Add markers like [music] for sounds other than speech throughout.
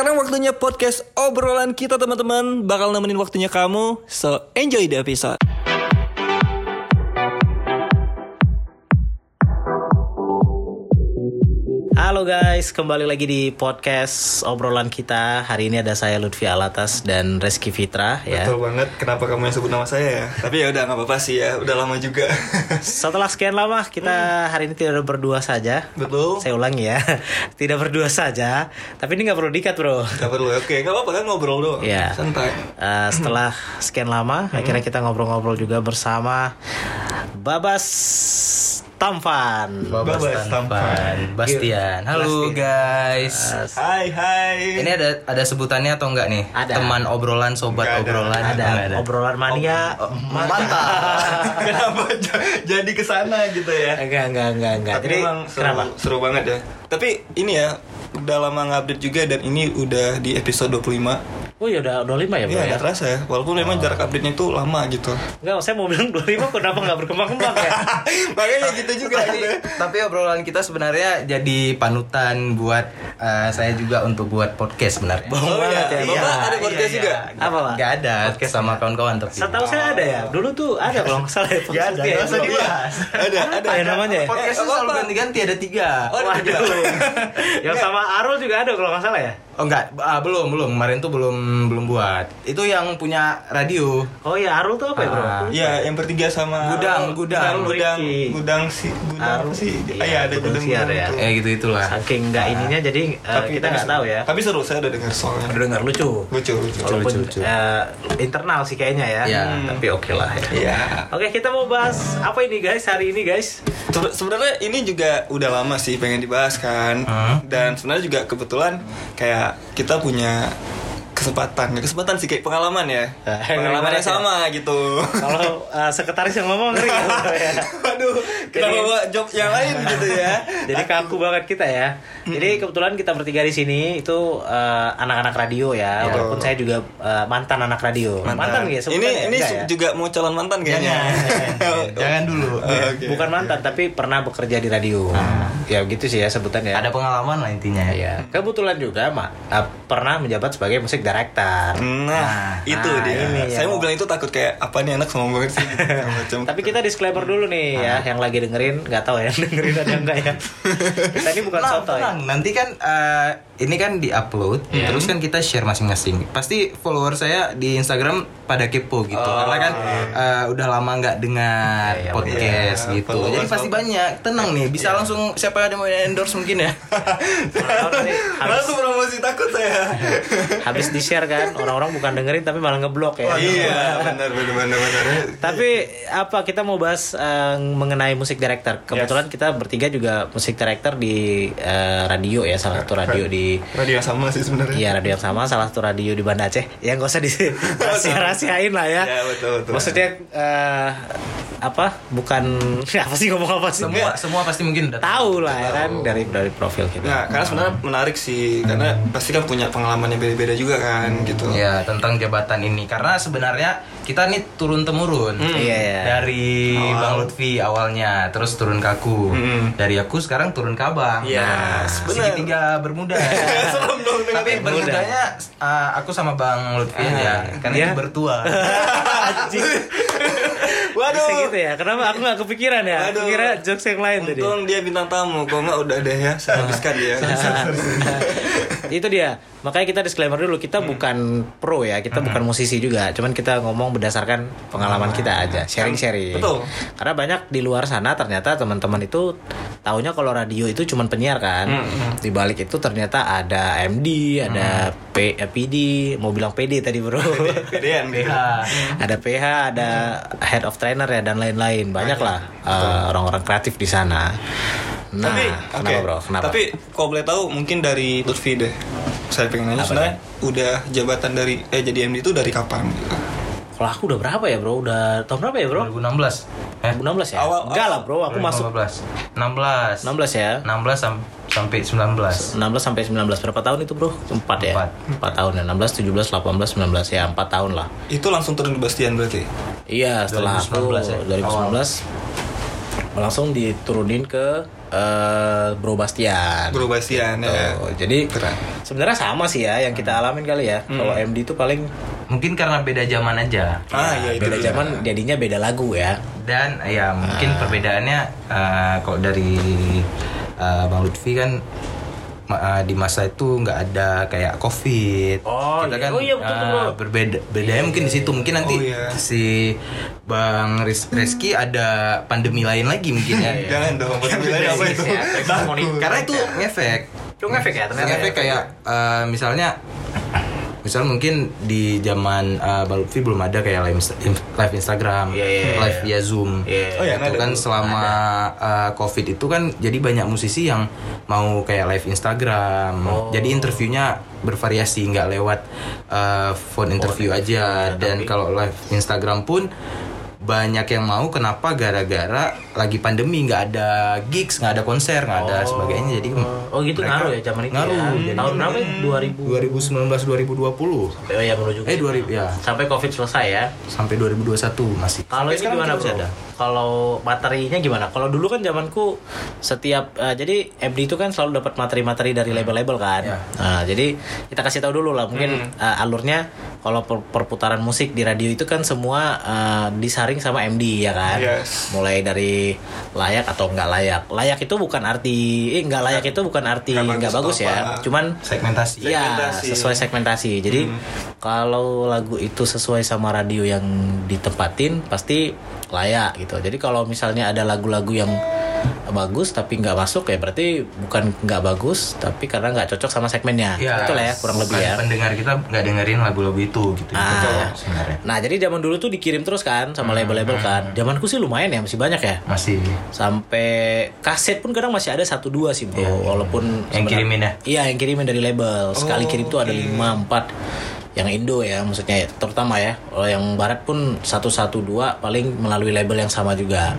Sekarang waktunya podcast obrolan kita teman-teman bakal nemenin waktunya kamu. So enjoy the episode. Halo guys, kembali lagi di podcast obrolan kita. Hari ini ada saya Lutfi Alatas dan Reski Fitra ya. Betul banget. Kenapa kamu yang sebut nama saya ya? Tapi ya udah nggak apa-apa sih ya. Udah lama juga. Setelah sekian lama kita hari ini tidak berdua saja. Betul. Saya ulangi ya, [laughs] tidak berdua saja. Tapi ini nggak perlu dikat bro. Gak perlu. Oke, nggak apa-apa kan ngobrol doang. Iya. Santai. Eh, setelah sekian lama, akhirnya kita ngobrol-ngobrol juga bersama Babas Tampan. Babas Tampan. Bastian. Halo guys. Hai hai. Ini ada ada sebutannya atau enggak nih? Ada. Teman obrolan, sobat ada. obrolan. Ada, nggak obrolan mania. Mantap. [laughs] Kenapa jadi ke sana gitu ya? Enggak, enggak, enggak, enggak. Tapi Jadi emang seru, kenapa? seru banget ya. Tapi ini ya udah lama ngupdate juga dan ini udah di episode 25 Oh ya udah 25 ya bro Iya ya? terasa ya. Walaupun memang jarak update-nya itu lama gitu. Enggak, saya mau bilang 25 kenapa nggak berkembang-kembang ya? [laughs] Makanya gitu juga tapi, gitu. tapi obrolan kita sebenarnya jadi panutan buat eh, saya juga untuk buat podcast sebenarnya. Bohong Oh, banget iya. ya. Bapak ada podcast juga? Apa, Pak? Gak ada sama kawan-kawan tapi. Setahu saya ada ya. Dulu tuh ada kalau nggak salah ya. [laughs] podcast ada, nggak usah Belum. dibahas. Ada, ada. Apa ya namanya ya? Podcastnya selalu ganti-ganti ada tiga. Oh, ada tiga. [laughs] Yang sama Arul juga ada kalau nggak salah ya. Oh enggak, ah, belum belum kemarin tuh belum belum buat. Itu yang punya radio. Oh iya, Arul tuh apa ya bro? Ah. Iya, yang bertiga sama Gudang, gudang. gudang, gudang si, gudang Arul. sih. Iya, Ah, Iya, ada gudang gudang, siar gudang ya. itu. Eh gitu itulah. Saking nggak ininya jadi eh, kita nggak tahu ya. Tapi seru, saya udah dengar soalnya. Udah dengar lucu. Lucu, lucu. Walaupun lucu. eh, internal sih kayaknya ya. Iya. Tapi oke lah ya. Iya. Oke, kita mau bahas apa ini guys hari ini guys? Sebe- Sebenarnya ini juga udah lama sih pengen dibahas kan. Hmm. Dan sebenarnya juga kebetulan kayak kita punya kesempatan, kesempatan sih kayak pengalaman ya. [laughs] Ah, Pengalaman yang banget ya. sama gitu. Kalau eh, sekretaris yang ngomong ngeri [laughs] ya. ya. Waduh, kenapa Jadi- bawa job yang lain [laughs] gitu ya? Jadi kaku banget kita ya. Jadi kebetulan kita bertiga di sini itu eh, anak-anak radio ya. Betul. Walaupun saya juga eh, mantan anak radio. Mantan, ya Ini ini ya? juga mau calon mantan kayaknya. Jangan dulu. Oh, oke. Bukan mantan tapi pernah bekerja di radio. Ya gitu sih ya sebutannya. Ada pengalaman lah intinya Ya, kebetulan juga Ma, eh, pernah menjabat sebagai musik director. Nah, itu nah, dia. ini Saya mau bilang itu takut kayak apa nih anak sombong banget sih. macam. Tapi kita disclaimer dulu nih ya, yang lagi dengerin nggak tahu ya [laughs] dengerin ada enggak ya. [laughs] Kita ini bukan Tenang, soto ya. Nanti kan eh, ini kan di-upload, terus kan kita share masing-masing. Pasti follower saya di Instagram pada kepo gitu. Karena kan eh, udah lama nggak dengar Iya, iya, podcast iya. gitu. Followers Jadi pasti banyak. Tenang nih, bisa langsung siapa ada mau endorse mungkin ya. [laughs] Langsung promosi takut saya. [laughs] habis di share kan [laughs] orang-orang bukan dengerin tapi malah ngeblok ya. iya, benar benar benar benar. Tapi apa kita mau bahas eh, mengenai musik director. Kebetulan kita bertiga juga musik director di eh, radio ya, salah satu radio di radio yang sama sih sebenarnya. Iya radio yang sama, salah satu radio di Banda Aceh. Ya nggak usah di [laughs] rahasia-rahasiain lah ya. Ya, betul, betul. Maksudnya eh, apa? Bukan [laughs] apa sih ngomong apa sih? semua semua pasti mungkin udah tahu lah ya kan dari dari profil kita. Nah, karena sebenarnya menarik sih, karena pasti kan punya pengalaman yang beda-beda juga kan, gitu. Ya tentang jabatan ini karena sebenarnya kita nih turun temurun Iya, iya. dari Awal. Bang Lutfi awalnya terus turun ke aku Mm. dari aku sekarang turun ke Abang Yes, nah, segitiga bermuda [laughs] Serem dong dengan tapi bermuda. bermudanya uh, aku sama Bang Lutfi aja kan Dia? itu bertua [laughs] Anjing. [laughs] Waduh. Bisa gitu ya. Kenapa aku nggak kepikiran ya? Aku Waduh. kira jokes yang lain tadi. Untung dia bintang tamu, kalau nggak udah deh ya, saya habiskan dia. itu dia makanya kita disclaimer dulu kita bukan pro ya kita bukan musisi juga. Cuman kita ngomong berdasarkan pengalaman kita aja sharing sharing Betul. karena banyak di luar sana ternyata teman-teman itu taunya kalau radio itu cuman penyiar kan. Di balik itu ternyata ada MD [laughs] ada P, eh, PD mau bilang PD tadi bro. Gedean, PH ada PH ada head of trainer ya dan lain-lain. Banyak lah eh, orang-orang kreatif di sana. Nah tapi, kenapa oke. bro? Kenapa? Tapi kalau boleh tahu mungkin dari Lutfi deh. Saya pengen nanya sebenarnya udah jabatan dari eh jadi MD itu dari kapan? gitu? Kalau aku udah berapa ya bro? Udah tahun berapa ya bro? 2016 eh 2016 ya? Awal- Enggak lah bro, aku masuk 2015 16 16 ya 16 sam- sampai 19 16 sampai 19 berapa tahun itu bro? 4 ya? Empat. 4 tahun ya 16, 17, 18, 19 ya 4 tahun lah Itu langsung turun di Bastian berarti. Iya setelah 2019 aku ya? 2019 langsung diturunin ke eh Bro Bastian. Bro Bastian ya. Tuh, Jadi Keren. sebenarnya sama sih ya yang kita alamin kali ya. Kalau MD itu paling Mungkin karena beda zaman aja. Ah iya itu. beda dia. zaman jadinya beda lagu ya. Dan ya mungkin perbedaannya eh, kalau dari eh, Bang Lutfi kan di masa itu nggak ada kayak covid Oh, kita iya. kan Oh, iya, betul, eh, betul. berbeda bedanya mungkin di situ mungkin nanti Oh, iya. si Bang Ris- Reski ada pandemi lain lagi mungkin ya [laughs] Jangan dong, pandemi apa itu? Ya, karena itu ngefek Itu ngefek ya ternyata. ngefek kayak eh, misalnya misal mungkin di zaman uh, Bang Lutfi belum ada kayak live, Insta- live Instagram, Iya, iya, iya. live via Zoom. Iya. Oh, iya, itu ada kan tuh. selama uh, COVID itu kan jadi banyak musisi yang mau kayak live Instagram. Oh. Jadi interviewnya bervariasi nggak lewat uh, phone interview aja dan tapi- kalau live Instagram pun banyak yang mau kenapa gara-gara lagi pandemi nggak ada gigs nggak ada konser nggak ada sebagainya jadi Oh gitu mereka ngaruh ya zaman itu ngaruh. ya. Tahun berapa ya? 2000 2019 2020 Oh ya menuju eh situ. 2000 ya Sampai Covid selesai ya. sampai 2021 masih Kalau Sampai ini gimana bro? ada? Kalau materinya gimana? Kalau dulu kan zamanku setiap eh, jadi MD itu kan selalu dapat materi-materi dari label-label kan. Ya. Nah, jadi kita kasih tahu dulu lah mungkin eh, alurnya kalau per- perputaran musik di radio itu kan semua eh, disaring sama MD ya kan. Yes. Mulai dari layak atau enggak layak. Layak itu bukan arti eh enggak layak itu bukan arti Nggak bagus ya. Cuman segmentasi Iya, Segmentasi. sesuai segmentasi. Jadi kalau lagu itu sesuai sama radio yang ditempatin pasti layak gitu. Jadi kalau misalnya ada lagu-lagu yang bagus tapi nggak masuk ya berarti bukan nggak bagus tapi karena nggak cocok sama segmennya. Ya, Betul ya kurang lebih ya. pendengar kita nggak dengerin lagu-lagu itu gitu Ah. Betul ya, sebenarnya Nah jadi zaman dulu tuh dikirim terus kan sama label-label kan. Zamanku sih lumayan ya masih banyak ya. masih Sampai kaset pun kadang masih ada satu dua sih bro. Walaupun Yang kirimin ya? Iya yang kirimin dari label. Sekali Oh, kirim tuh ada lima empat yang Indo ya maksudnya ya, terutama ya. Kalau yang Barat pun satu satu dua paling melalui label yang sama juga.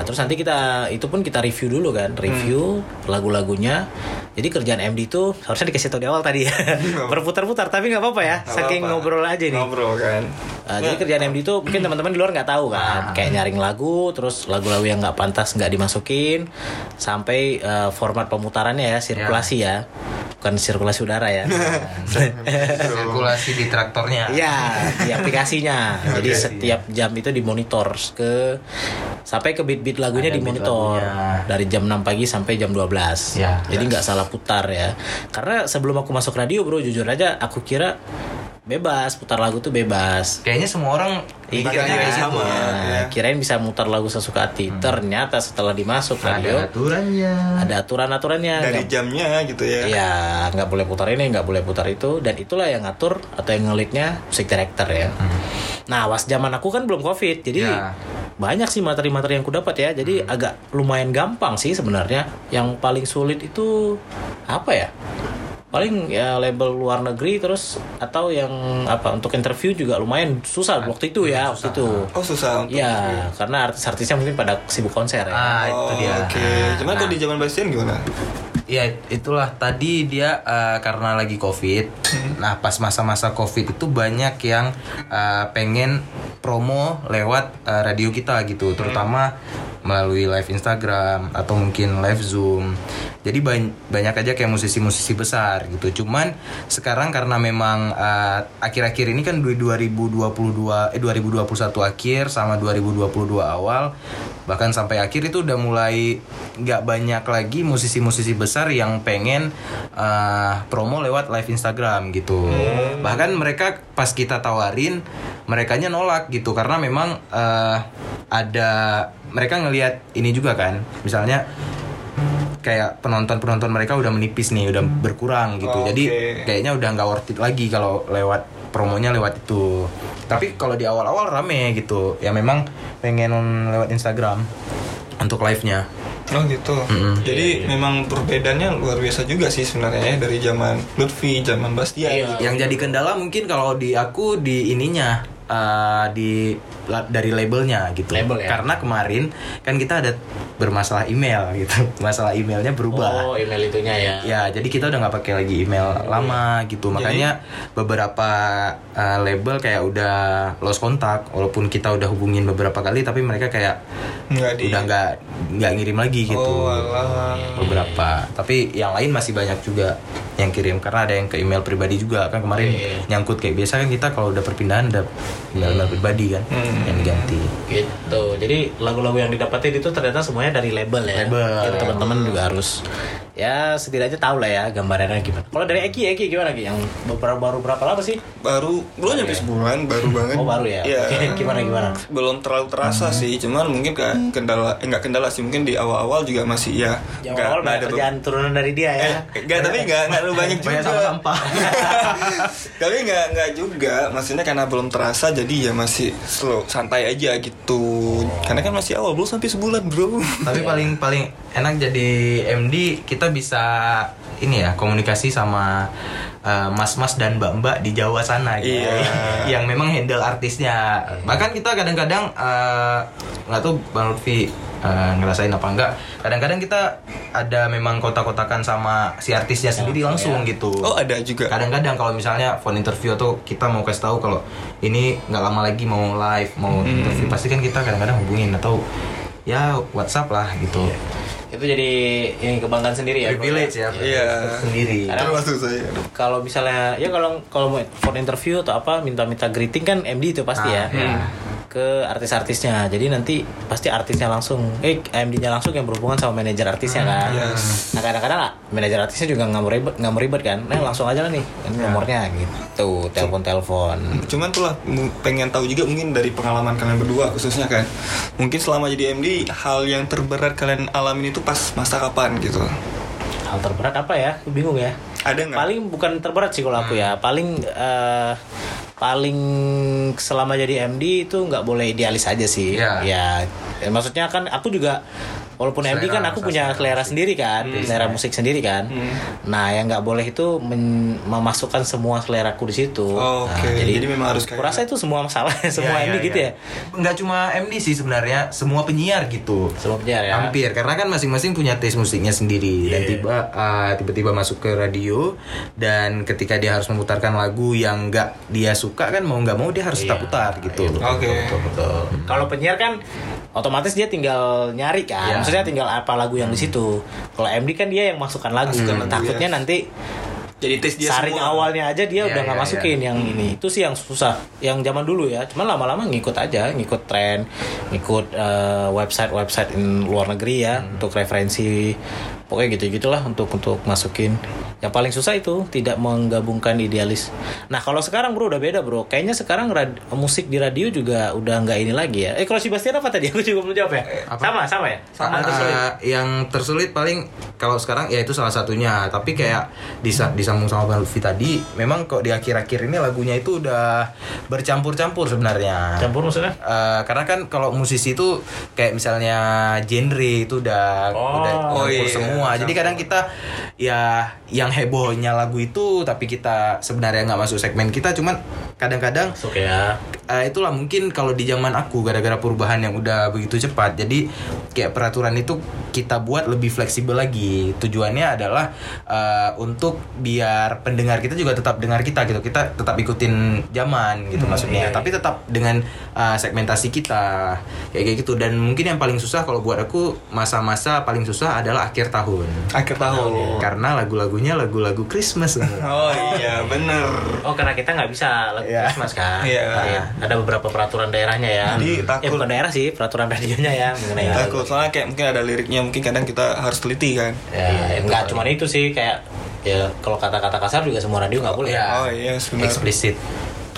Nah, terus nanti kita itu pun kita review dulu kan, review lagu-lagunya. Jadi kerjaan MD itu harusnya dikasih tahu di awal tadi ya. [laughs] Berputar-putar tapi nggak apa-apa ya. Nggak Saking apa-apa. ngobrol aja nih. Ngobrol kan. Uh, Jadi kerjaan MD itu mungkin teman-teman di luar nggak tahu kan, kayak nyaring lagu, terus lagu-lagu yang nggak pantas nggak dimasukin, sampai uh, format pemutarannya ya sirkulasi ya, bukan sirkulasi udara ya. [laughs] sirkulasi di traktornya Iya di aplikasinya. [laughs] Jadi setiap jam itu dimonitor ke sampai ke beat-beat lagunya Ada beat dimonitor lagunya. dari jam 6 pagi sampai jam 12. Ya, Jadi nggak salah putar ya. Karena sebelum aku masuk radio bro, jujur aja aku kira bebas putar lagu tuh bebas. kayaknya semua orang Iya, gitu sama. ya. ya. kirain bisa mutar lagu sesuka hati. Ternyata setelah dimasuk ada radio aturannya ada aturan-aturannya. Dari Nggak- jamnya gitu ya. Iya, nggak boleh putar ini, nggak boleh putar itu, dan itulah yang ngatur atau yang ngelitnya musik director ya. Nah, was zaman aku kan belum covid, jadi Ya. Banyak sih materi-materi yang ku dapat ya. Jadi agak lumayan gampang sih sebenarnya. Yang paling sulit itu apa ya? Paling ya label luar negeri terus atau yang apa untuk interview juga lumayan susah waktu itu ya waktu itu. Oh susah untuk Iya, karena artis-artisnya mungkin pada sibuk konser ya. ah Oh, itu dia Oke. Cuman kalau di zaman Bastian gimana? Ya itulah. Tadi dia eh, karena lagi covid. Nah pas masa-masa covid itu banyak yang eh, pengen promo lewat eh, radio kita gitu, terutama melalui live Instagram atau mungkin live Zoom. Jadi ban- banyak aja kayak musisi-musisi besar gitu. Cuman sekarang karena memang eh, akhir-akhir ini kan di 2022 eh 2021 akhir sama 2022 awal bahkan sampai akhir itu udah mulai nggak banyak lagi musisi-musisi besar yang pengen eh, promo lewat live Instagram gitu. Bahkan mereka pas kita tawarin, merekanya nolak gitu karena memang eh, ada mereka ngelihat ini juga kan, misalnya kayak penonton-penonton mereka udah menipis nih, udah berkurang gitu. Oh, Jadi oke. kayaknya udah nggak worth it lagi kalau lewat promonya lewat itu. Tapi kalau di awal-awal rame gitu, ya memang pengen lewat Instagram untuk live-nya. Oh gitu. Mm-mm. Jadi memang perbedaannya luar biasa juga sih sebenarnya ya dari zaman Lutfi, zaman Bastian. Iya. gitu. Yang jadi kendala mungkin kalau di aku di ininya uh, di la- dari labelnya gitu. Label ya? Karena kemarin kan kita ada bermasalah email gitu. [laughs] Masalah emailnya berubah. Oh, email itunya ya. Ya, jadi kita udah nggak pakai lagi email lama gitu. Makanya beberapa uh, label kayak udah lost kontak walaupun kita udah hubungin beberapa kali tapi mereka kayak Nggak di- udah nggak nggak ngirim lagi gitu. Oh, alah. beberapa. Tapi yang lain masih banyak juga yang kirim karena ada yang ke email pribadi juga kan kemarin Iya. nyangkut kayak biasa kan kita kalau udah perpindahan ada email email pribadi kan Hmm. yang diganti. Gitu. Jadi lagu-lagu yang didapetin itu ternyata semuanya dari label ya. Label. Teman-teman juga harus ya setidaknya tahu lah ya gambarannya gimana. Kalau dari Eki, Eki gimana Ki? Yang beberapa baru berapa lama sih? Baru belum nyampe sebulan, baru [laughs] banget. Oh baru ya. Iya. Oke, gimana gimana? belum terlalu terasa sih cuman mungkin kayak kendala eh, nggak kendala sih mungkin di awal-awal juga masih ya nggak- awal banyak kerjaan turunan dari dia ya. eh, nggak tapi nggak nggak terlalu banyak juga Banyak sampah-sampah. [laughs] tapi nggak nggak juga maksudnya karena belum terasa jadi ya masih slow santai aja gitu karena kan masih awal belum sampai sebulan bro Tapi paling paling enak jadi MD kita bisa ini ya komunikasi sama uh, mas-mas dan mbak-mbak di Jawa sana gitu. Iya. [laughs] yang memang handle artisnya. Bahkan kita kadang-kadang uh, nggak tahu Bang Lutfi uh, ngerasain apa enggak. Kadang-kadang kita ada memang kotak-kotakan sama si artisnya sendiri langsung gitu. oh ada juga Kadang-kadang kalau misalnya phone interview atau kita mau kasih tahu kalau ini nggak lama lagi mau live mau interview pasti kan kita kadang-kadang hubungin atau ya WhatsApp lah gitu. Itu jadi ini kebanggaan sendiri ya. Privilege ya. Iya. Sendiri. Termasuk saya Kalau misalnya ya kalau kalau mau phone interview atau apa minta-minta greeting kan MD itu pasti Ah, ya. iya. Ke artis-artisnya. Jadi nanti pasti artisnya langsung eh MD-nya langsung yang berhubungan sama manajer artisnya kan. yes. Nah kadang-kadang ah, manajer artisnya juga nggak mau ribet nggak mau ribet kan. Nah langsung aja lah nih ini nomornya gitu. Telepon-telepon. cuman tuh lah pengen tahu juga mungkin dari pengalaman kalian berdua khususnya kan mungkin selama jadi MD hal yang terberat kalian alamin itu pas masa kapan gitu Hal terberat apa ya? Bingung ya. Ada nggak Paling bukan terberat sih kalau aku ya. Paling eh, paling selama jadi MD itu nggak boleh idealis aja sih. Ya, ya, maksudnya kan aku juga walaupun MD kan Selera, aku punya selera sendiri kan, selera musik sendiri kan. Nah, yang nggak boleh itu men- memasukkan semua seleraku di situ. Oh, Nah, oke. Jadi memang harus kayak- Kurasa itu semua masalah [laughs] semua Iya, MD iya, gitu iya. ya. Nggak cuma MD sih sebenarnya, semua penyiar gitu. Semua penyiar ya. Hampir karena kan masing-masing punya taste musiknya sendiri dan Iya. tiba uh, tiba-tiba masuk ke radio dan ketika dia harus memutarkan lagu yang nggak dia suka kan mau nggak mau dia harus tetap Iya. putar gitu. Iya, betul, Oke. betul, betul, betul. Kalau penyiar kan otomatis dia tinggal nyari kan. Iya. Maksudnya tinggal apa lagu yang di situ. Kalau MD kan dia yang masukkan lagu. Masukkan lagu, Takutnya ya. nanti jadi tes dia saring semua. awalnya aja dia Iya, udah nggak iya, masukin yang ini. Itu sih yang susah. Yang zaman dulu ya. Cuman lama-lama ngikut aja, ngikut tren, ngikut eh, website-website in luar negeri ya untuk referensi. Pokoknya gitu-gitulah untuk untuk masukin. Yang paling susah itu tidak menggabungkan idealis. Nah kalau sekarang bro udah beda bro. Kayaknya sekarang rad- musik di radio juga udah nggak ini lagi ya. Eh kalau si Bastian apa tadi? [laughs] Aku juga belum jawab ya. Apa? Sama sama ya. Sama, uh, yang tersulit paling kalau sekarang ya itu salah satunya. Tapi kayak disa- disambung sama Bang Lutfi tadi, memang kok di akhir-akhir ini lagunya itu udah bercampur-campur sebenarnya. Campur maksudnya? Eh, karena kan kalau musisi itu kayak misalnya genre itu udah Oh, udah oh iya, semua. Jadi kadang kita ya yang hebohnya lagu itu tapi kita sebenarnya nggak masuk segmen kita cuman kadang-kadang Masuk ya. Eh, itulah mungkin kalau di zaman aku gara-gara perubahan yang udah begitu cepat. Jadi kayak peraturan itu kita buat lebih fleksibel lagi. Tujuannya adalah eh, untuk biar pendengar kita juga tetap dengar kita gitu. Kita tetap ikutin zaman gitu maksudnya. iya, tapi tetap dengan eh, segmentasi kita. Kayak kayak gitu. Dan mungkin yang paling susah kalau buat aku masa-masa paling susah adalah akhir tahun. Akhir tahun. Karena lagu-lagunya lagu-lagu Christmas. [laughs] Oh iya bener. Oh karena kita nggak bisa lagu Iya. Christmas kan? Iya. Nah, Ada beberapa peraturan daerahnya ya. Jadi takut. Ya bukan daerah sih, peraturan radionya ya mengenai takut soalnya kayak mungkin ada liriknya mungkin kadang kita harus teliti kan Ya, ya nggak cuma itu sih kayak ya kalau kata-kata kasar juga semua radio nggak boleh. Iya. oh iya sebenarnya eksplisit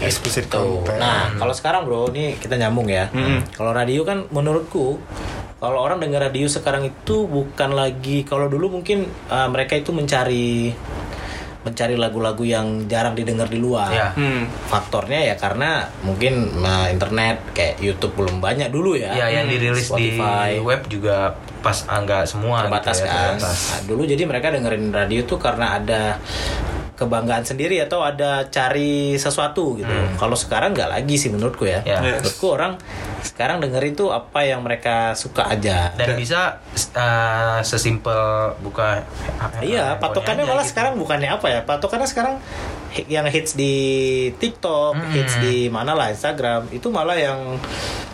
explicit Tuh. content Nah kalau sekarang bro, ini kita nyambung ya. Mm-mm. Kalau radio kan menurutku kalau orang dengar radio sekarang itu bukan lagi kalau dulu mungkin uh, mereka itu mencari mencari lagu-lagu yang jarang didengar di luar. Iya. Hmm. faktornya ya karena mungkin nah, internet kayak YouTube belum banyak dulu ya. Ya, yang dirilis Spotify. di web juga pas ah, nggak semua terbatas gitu ya, kan. terbatas. Nah, dulu jadi mereka dengerin radio tuh karena ada kebanggaan sendiri atau ada cari sesuatu gitu. Kalau sekarang nggak lagi sih menurutku ya. Ya. Yes. Menurutku orang sekarang dengerin tuh apa yang mereka suka aja. dan bisa uh, sesimpel buka Iya, handphonenya patokannya malah gitu. sekarang bukannya apa ya? Patokannya sekarang yang hits di TikTok, Hmm. hits di mana lah Instagram, itu malah yang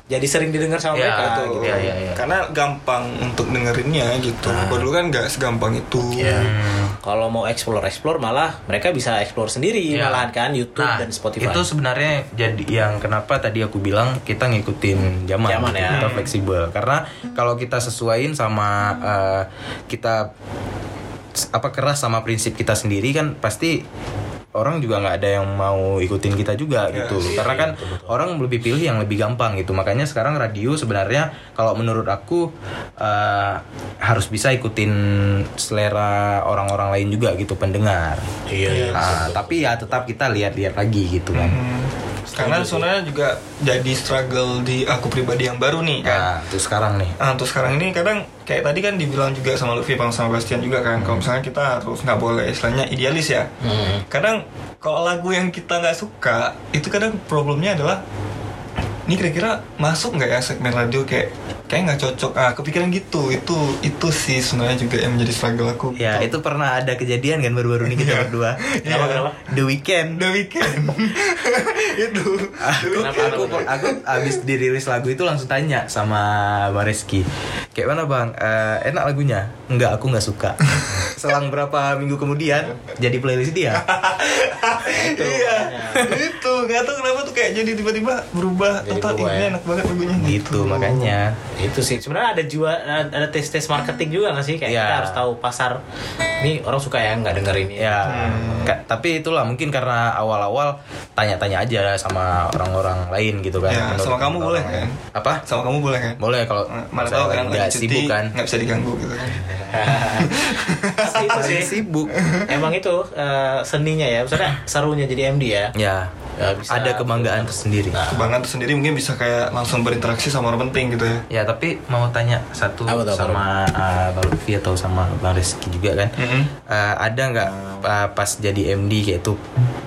jadi sering didengar sama Ya, mereka betul. gitu. Iya, iya, iya. Karena gampang untuk dengerinnya gitu. Nah. Dulu kan nggak segampang itu. Iya. Hmm. Kalau mau explore explore malah mereka bisa explore sendiri Iya. malahan kan YouTube Nah, dan Spotify. Itu sebenarnya jadi yang kenapa tadi aku bilang kita ngikutin zaman, Zaman, gitu, ya. kita fleksibel. Karena kalau kita sesuaiin sama uh, kita apa keras sama prinsip kita sendiri kan pasti orang juga nggak ada yang mau ikutin kita juga Ya, gitu iya, karena kan orang lebih pilih yang lebih gampang gitu makanya sekarang radio sebenarnya kalau menurut aku uh, harus bisa ikutin selera orang-orang lain juga gitu pendengar Iya, iya. Ah, tapi ya tetap kita lihat-lihat lagi gitu kan. Hmm. Karena sebenarnya juga jadi struggle di aku pribadi yang baru nih kan. Nah, itu sekarang nih. Nah, untuk sekarang ini kadang kayak tadi kan dibilang juga sama Lutfi sama Bastian juga kan kalau misalnya kita harus nggak boleh istilahnya idealis ya. Hmm. Kadang kalau lagu yang kita nggak suka itu kadang problemnya adalah ini kira-kira masuk nggak ya segmen radio kayak kayak nggak cocok. Ah kepikiran gitu. Itu itu sih sebenarnya juga yang menjadi struggle aku. Ya, itu pernah ada kejadian kan baru-baru ini kita berdua. Kenapa, kenapa? The Weekend. The Weekend [laughs] itu. Aku, Kenapa, aku, kenapa? aku abis dirilis lagu itu langsung tanya sama Bang Reski. Kayak mana bang? Eh, enak lagunya? Enggak, aku nggak suka. [laughs] Selang berapa minggu kemudian Jadi playlist dia. Iya. Itu. Nggak tahu kenapa tuh kayak jadi tiba-tiba berubah. Jadi total ini ya. enak banget lagunya. Gitu. makanya itu sih sebenarnya ada juga ada tes tes marketing juga nggak sih kayak Iya. kita harus tahu pasar ini orang suka ya nggak denger ini Ya, Hmm. ka- tapi itulah mungkin karena awal-awal tanya-tanya aja sama orang-orang lain gitu kan. Ya, Menurut sama kamu orang boleh, kan? Apa? sama kamu boleh kan Boleh kalau saya tahu kan nggak sibuk kan. nggak bisa diganggu gitu kan itu sih sibuk. emang itu eh, seninya ya maksudnya serunya jadi MD ya Ya, Ya, bisa- ada kebanggaan tersendiri. Nah. kebanggaan tersendiri mungkin bisa kayak langsung berinteraksi sama orang penting gitu ya Ya, tapi mau tanya satu apa sama uh, Bang Lutfi atau sama Bang Rizky juga kan. Mm-mm. Uh, ada nggak uh, pas jadi MD kayak itu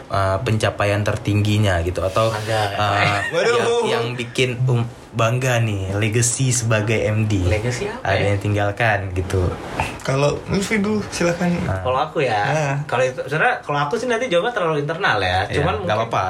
uh, pencapaian tertingginya gitu atau Ada. uh, yang, yang bikin um, bangga nih legacy sebagai MD. Legacy apa Ada ya? yang tinggalkan gitu. kalau Lutfi dulu silakan kalau aku ya Ah. kalau itu sebenarnya kalau aku sih nanti jawabnya terlalu internal ya cuman ya, nggak apa-apa.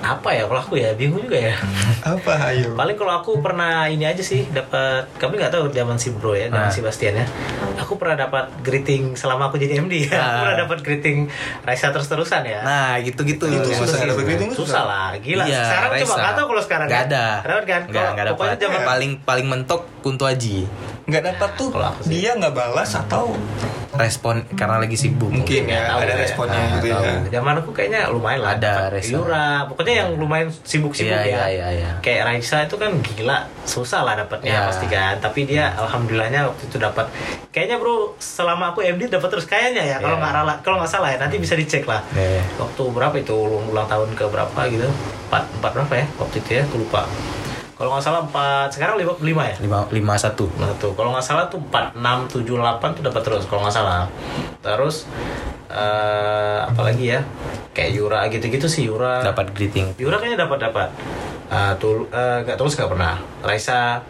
apa ya kalau aku ya bingung juga ya [laughs] apa ayo paling kalau aku pernah ini aja sih dapat kami nggak tahu zaman si bro ya zaman Ah. si Bastian ya aku pernah dapat greeting selama aku jadi MD ya [laughs] aku Ah. pernah dapat greeting Raisa terus terusan ya Nah, gitu-gitu. Itu yang susah, dapat greeting susah susah. lah gila Iya, sekarang coba Raisa. nggak tahu kalau sekarang Nggak kan. ada. Dapat kan Nggak, nggak pokoknya dapat. zaman Paling paling mentok Kunto Aji. nggak dapat tuh dia nggak balas atau Respon karena lagi sibuk. mungkin ya tahu ada ya. responnya Ah, gitu ya zaman aku kayaknya lumayan lah Ada. Yura pokoknya yang lumayan sibuk-sibuk Iya, ya iya, iya, iya. kayak Raisa itu kan gila susah lah dapatnya Iya. pasti kan tapi dia alhamdulillahnya waktu itu dapat kayaknya bro selama aku MD dapat terus kayaknya ya kalau Iya. nggak rala kalau nggak salah ya nanti bisa dicek lah Iya. waktu berapa itu ulang, ulang tahun ke berapa gitu empat empat berapa ya waktu itu ya aku lupa kalau nggak salah empat sekarang lima lima ya lima lima satu. Tuh, kalau nggak salah tuh 4, 6, 7, 8 tuh dapat terus kalau nggak salah. Terus eh apalagi ya? Kayak Yura gitu-gitu sih Yura. Dapat greeting. Yura kayaknya dapat dapat. Eh tul eh, nggak terus nggak pernah. Raisa.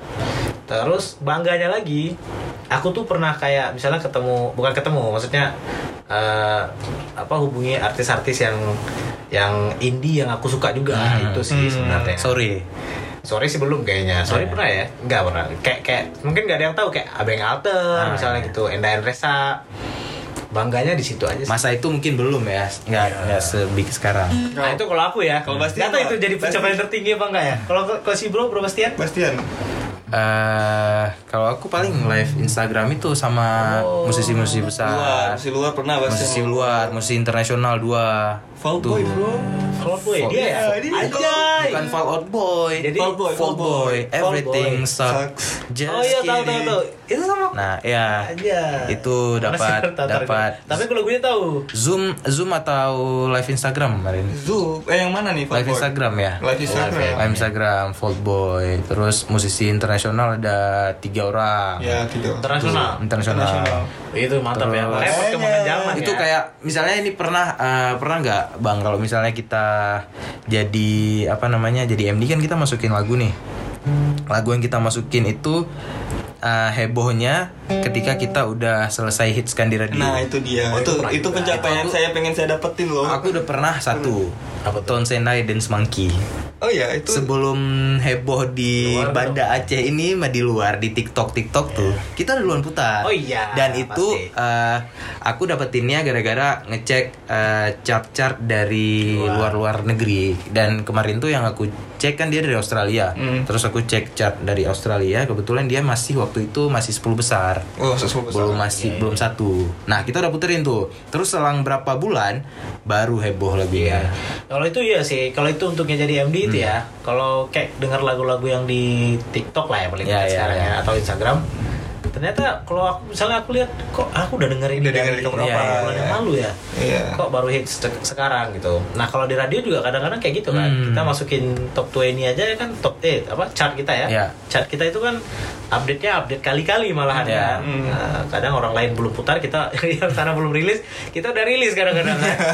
Terus bangganya lagi, aku tuh pernah kayak misalnya ketemu bukan ketemu, maksudnya eh apa hubungi artis-artis yang yang indie yang aku suka juga Hmm. itu sih Hmm. sebenarnya. Sorry. Sorry sih belum kayaknya. Sorry iya. pernah ya? Enggak pernah. Kayak kayak mungkin nggak ada yang tahu kayak Abeng Alter Ah, misalnya iya. gitu, Enda Endresa. Bangganya di situ aja sih. Masa itu mungkin belum ya. Nggak Iya. nggak sebig sekarang. Nah itu kalau aku ya. Kalau Bastian Nggak tahu itu jadi pencapaian tertinggi apa enggak ya? Kalau kalau si Bro, Bro Bastian? Bastian eh kalau aku paling live Instagram itu sama Oh. musisi-musisi luar besar. si luar pernah Bastian Musisi luar, musisi internasional dua. Fall Boy bro. Fall Boy Fall- dia ya. Iya, dia. Anjay. Bukan Fall Out Boy. Jadi Fall Boy, Fall Boy. Fall Everything Boy. sucks. Sucks. Just Oh iya tahu tahu kidding. tahu. Itu sama Nah, ya. aja. Itu dapat dapat Tapi kalau gue tahu. Zoom Zoom atau live Instagram kemarin. Zoom. Eh yang mana nih Fall Live? Instagram ya. Live Instagram. Live Instagram, Fault Boy, terus musisi internasional ada tiga orang. Ya tiga. Internasional. Internasional. Itu mantap ya. Repot kemakan zaman itu ya. kayak misalnya ini pernah eh, pernah nggak bang kalau misalnya kita jadi apa namanya jadi MD kan kita masukin lagu nih. Lagu yang kita masukin itu eh, hebohnya ketika kita udah selesai hits kan di radio. Nah itu dia. Oh, itu itu itu pencapaian Itu aku- saya pengen saya dapetin loh. aku udah pernah satu Apa tuh? Tone Senai Dance Monkey Oh ya itu. sebelum heboh di Luar Banda Aceh ini mah di luar di TikTok TikTok tuh kita duluan putar Oh iya, dan itu pasti. eh, aku dapetinnya gara-gara ngecek eh, chart-chart dari Luar. luar-luar negeri dan kemarin tuh yang aku cek kan dia dari Australia. Hmm. terus aku cek chart dari Australia kebetulan dia masih waktu itu masih 10 besar. Oh sesuatu belum masih belum satu. Nah kita udah puterin tuh. Terus selang berapa bulan baru heboh lagunya Kalau itu iya sih, kalau itu untuknya jadi MD itu ya. Kalau kayak dengar lagu-lagu yang di TikTok lah ya paling Ya, dekat ya, sekarang ya. ya atau Instagram. Ternyata kalau aku misalnya aku lihat kok aku udah denger ini Udah denger dari di beberapa Iya, iya, bulan yang iya. lalu ya. Iya. Kok baru hits se- sekarang gitu. Nah, kalau di radio juga kadang-kadang kayak gitu kan. Hmm. Kita masukin top 20 aja ya kan top 8 apa chart kita ya. Iya. Chart kita itu kan update-nya update kali-kali malahan Iya. kan. Hmm. Nah, kadang orang lain belum putar kita [laughs] yang sana belum rilis, kita udah rilis kadang-kadang kan. [laughs]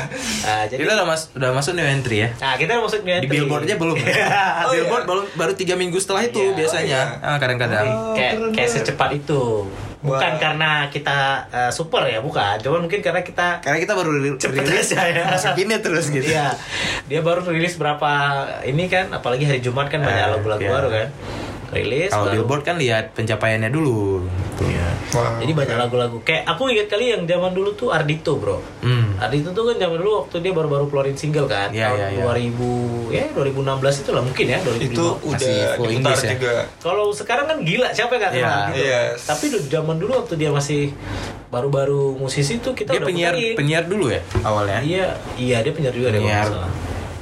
Nah, jadi kita udah, mas udah masuk new entry ya Nah, kita masuk new di entry. billboardnya belum Oh, [laughs] billboard iya. baru baru tiga minggu setelah itu Iya. biasanya Oh, Ah, kadang-kadang Oh, kayak keren kayak banget. secepat itu. Bukan Wah. karena kita uh, super ya, bukan. Cuman mungkin karena kita karena kita baru Cepet rilis aja ya. masukinnya terus gitu Iya. Dia baru rilis berapa ini kan, apalagi hari Jumat kan banyak Eh, lagu-lagu iya. baru kan. Rilis kalau baru- billboard kan lihat pencapaiannya dulu Tuh. Iya. Wow. Jadi banyak lagu-lagu. Kayak aku ingat kali yang zaman dulu tuh Ardito, Bro. hmm. Ardito tuh kan zaman dulu waktu dia baru-baru keluarin single kan. Iya, tahun iya, iya. 2000 ya 2016 itu lah mungkin ya 2005. itu udah full diputar ya? juga. Kalau sekarang kan gila siapa kenal Iya. gitu. Yes. Tapi dulu- zaman dulu waktu dia masih baru-baru musisi tuh kita dia udah penyiar puterin. penyiar dulu ya awalnya Iya, iya dia penyiar juga deh Penyiar. nggak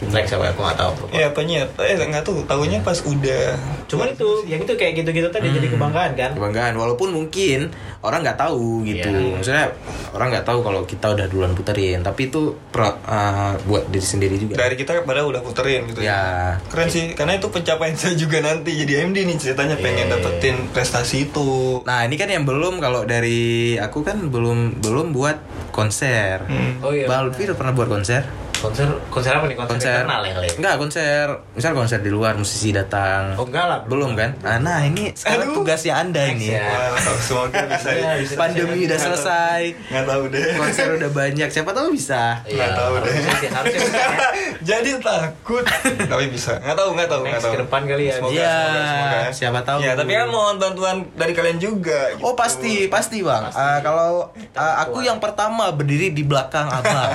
Track siapa aku nggak tahu. Iya penyiar. Eh nggak tahu. Tahunya pas udah. Cuman itu, yang itu kayak gitu-gitu tadi jadi Hmm. kebanggaan kan. kebanggaan walaupun mungkin orang nggak tahu gitu Iya. maksudnya orang nggak tahu kalau kita udah duluan puterin tapi itu pro- uh, buat diri sendiri juga Dari kita pada udah puterin gitu ya Keren sih, karena itu pencapaian saya juga nanti jadi MD nih ceritanya pengen Iya. dapetin prestasi itu. Nah ini kan yang belum kalau dari aku kan belum belum buat konser. Hmm. Oh iya. Udah pernah buat konser? Konser konser apa nih? Konser, Konser internal ya kali ya? Enggak konser, misal konser di luar musisi datang. Oh enggak lah. Belum kan? Ah, nah ini sekarang Aduh. tugasnya anda ini. Ya. Semoga bisa. Iya, bisa. Pandemi udah selesai, Nggak tahu deh. konser udah banyak. Siapa tahu bisa. Iya, Nggak tahu deh. harusnya sih, harusnya bisa ya. [laughs] Jadi takut. tapi bisa. Nggak tahu, nggak tahu, nggak Next tahu. ke depan kali ya. Semoga, Iya, semoga, semoga. siapa tahu. Ya, tapi kan mohon bantuan dari kalian juga. gitu. Oh pasti, pasti bang. Ah, kalau ah, aku yang pertama berdiri di belakang abang.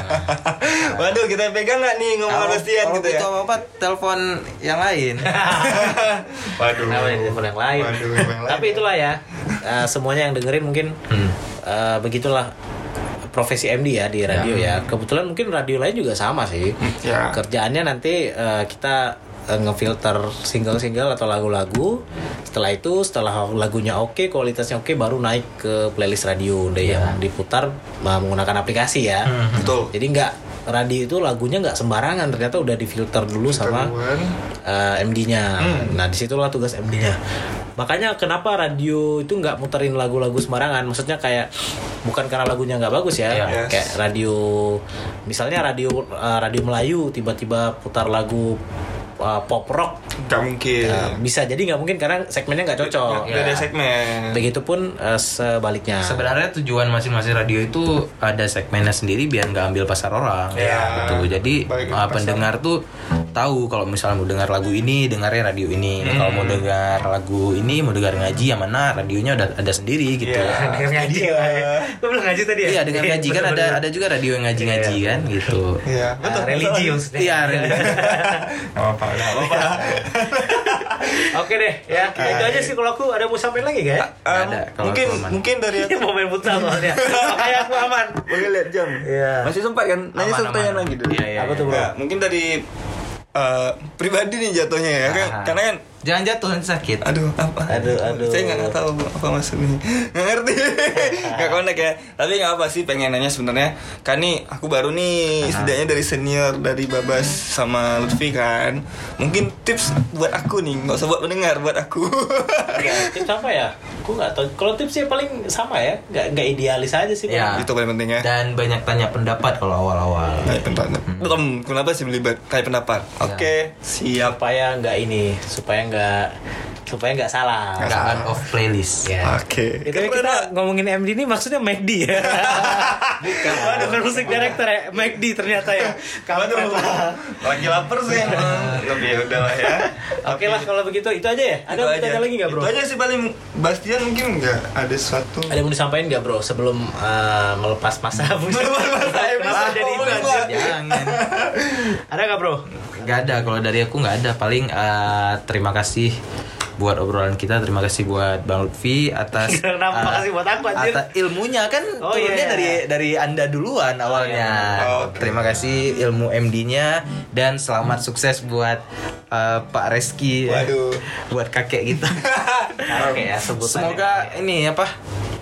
[laughs] Waduh, kita pegang nggak nih ngomong Kalau Alustian kalau gitu ya? butuh apa-apa, telepon yang lain. [laughs] Waduh. Nih telepon yang lain? Waduh, yang lain. Tapi itulah ya. eh, semuanya yang dengerin mungkin Hmm. eh, begitulah profesi MD ya di radio ya. Kebetulan mungkin radio lain juga sama sih. Ya. Kerjaannya nanti eh, kita ngefilter single-single atau lagu-lagu. Setelah itu, setelah lagunya oke, kualitasnya oke, baru naik ke playlist radio deh Ya. yang diputar menggunakan aplikasi ya. Betul. Jadi nggak radio itu lagunya nggak sembarangan, ternyata udah difilter dulu sama Duluan. eh, MD-nya. Hmm. Nah, di situlah tugas MD-nya. Makanya kenapa radio itu nggak muterin lagu-lagu sembarangan? Maksudnya kayak bukan karena lagunya nggak bagus ya, Yes. kayak radio, misalnya radio eh, radio Melayu tiba-tiba putar lagu eh, pop rock, Nggak mungkin. Nah, bisa jadi nggak mungkin karena segmennya nggak cocok. Nggak ada Ya. segmen. Begitupun eh, sebaliknya. Sebenarnya tujuan masing-masing radio itu ada segmennya sendiri biar nggak ambil pasar orang. Iya. Gitu. Jadi uh, pendengar tuh tahu kalau misalnya mau dengar lagu ini dengarnya radio ini kalau mau dengar lagu ini mau dengar ngaji yang mana radionya udah ada sendiri gitu Iya. Dengar ngaji ya. Gue bilang ngaji tadi ya. Iya dengan ngaji kan ada ada juga radio yang ngaji-ngaji kan gitu. Iya, Ah, religi maksudnya. Iya religi. [laughs] Gak apa-apa. Oke deh, ya. Itu aja sih kalau aku ada mau sampein lagi gak? ya? Um, ada, kalau mungkin aku aman. mungkin dari aku [laughs] mau main futsal soalnya. [laughs] Makanya aku aman. boleh lihat jam. Iya. Masih sempat kan? Nanya satu pertanyaan lagi dulu. Iya, iya, Apa tuh, bro? Mungkin dari eh, pribadi nih jatuhnya ya kan? Ah. Karena kan Jangan jatuh nanti sakit. Aduh, apa? Aduh, aduh. Saya nggak tahu apa maksudnya. Nggak ngerti. [laughs] Nggak connect ya. Tapi nggak apa sih pengen nanya sebenarnya. Kan nih aku baru nih setidaknya dari senior dari Babas sama Lutfi kan. Mungkin tips buat aku nih, nggak usah buat pendengar, buat aku. [laughs] Ya, tips apa ya? Aku nggak tahu. Kalau tipsnya paling sama ya, nggak nggak idealis aja sih. Ya. Itu paling penting ya. Dan banyak tanya pendapat kalau awal-awal. Kayak pendapat. Belum, kenapa sih beli kayak pendapat? Oke, siap. Supaya nggak ini, supaya nggak that supaya nggak salah. Nggak out of playlist. Ya. Oke. Itu kita ngomongin MD ini maksudnya McD ya. Bukan. [laughs] Waduh, bukan musik director ya, McD ternyata ya. Kamu Lagi lapar sih. Lebih ya udah lah ya. Oke lah kalau begitu itu aja ya. Ada Itu aja. lagi nggak bro? Itu aja sih paling Bastian mungkin nggak ada sesuatu. Ada yang mau disampaikan nggak bro sebelum uh, melepas masa? [laughs] masa Kenapa jadi? Jangan. Ada nggak bro? Gak ada kalau dari aku nggak ada. Paling eh, terima kasih buat obrolan kita. Terima kasih buat Bang Lutfi atas [laughs] Kenapa eh, makasih buat aku, anjir? atas ilmunya kan Oh, turunnya iya. dari dari Anda duluan awalnya. Oh, oke. Terima kasih ilmu MD-nya dan selamat sukses buat eh, Pak Reski. Waduh. [laughs] Buat kakek kita. [laughs] Oke ya. Semoga ini apa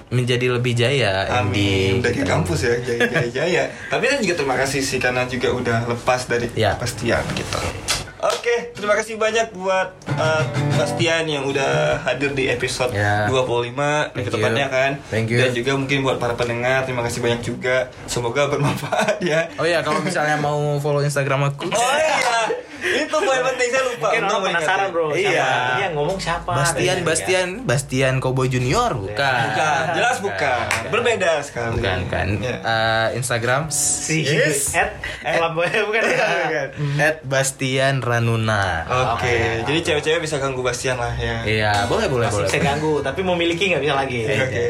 menjadi lebih jaya Amin. MD. Udah ke kampus ya, jaya jaya jaya. Tapi kan juga terima kasih sih karena juga udah lepas dari Ya. Bastian gitu. Oke, terima kasih banyak buat uh, Bastian yang udah hadir di episode Ya. 25 Thank ke depannya you. kan. Thank you. Dan juga mungkin buat para pendengar, terima kasih banyak juga. Semoga bermanfaat ya. Oh iya kalau misalnya mau follow Instagram aku Oh iya, itu poin penting saya lupa. Mungkin orang penasaran bro. Siapa? Iya. Yang ngomong siapa? Bastian Gitu, Bastian Bastian Cowboy Junior bukan. Bukan, jelas bukan. Berbeda sekali. Bukan kan. Ya. Eh, Instagram ya. Si Yes. at bukan ya? Bukan. at Bastian Ranuna. Oke, jadi cewek-cewek bisa ganggu Bastian lah ya. Iya, boleh boleh Masih boleh. bisa ganggu, tapi mau miliki nggak bisa lagi. Oke.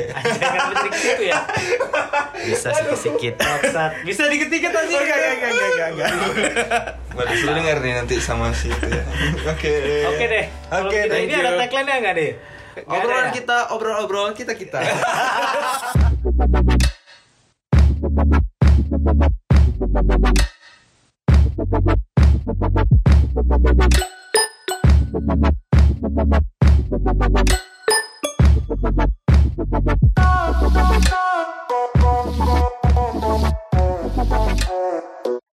Ya. Bisa sikit-sikit. Bangsat. Bisa dikit-dikit aja. Enggak, enggak, enggak, enggak, enggak, denger nih nanti sama si itu ya. [laughs] Oke. Oke deh. Oke, kita thank ini you. ada tagline-nya nggak deh? Obrolan ya? kita, obrol-obrol kita kita. [laughs]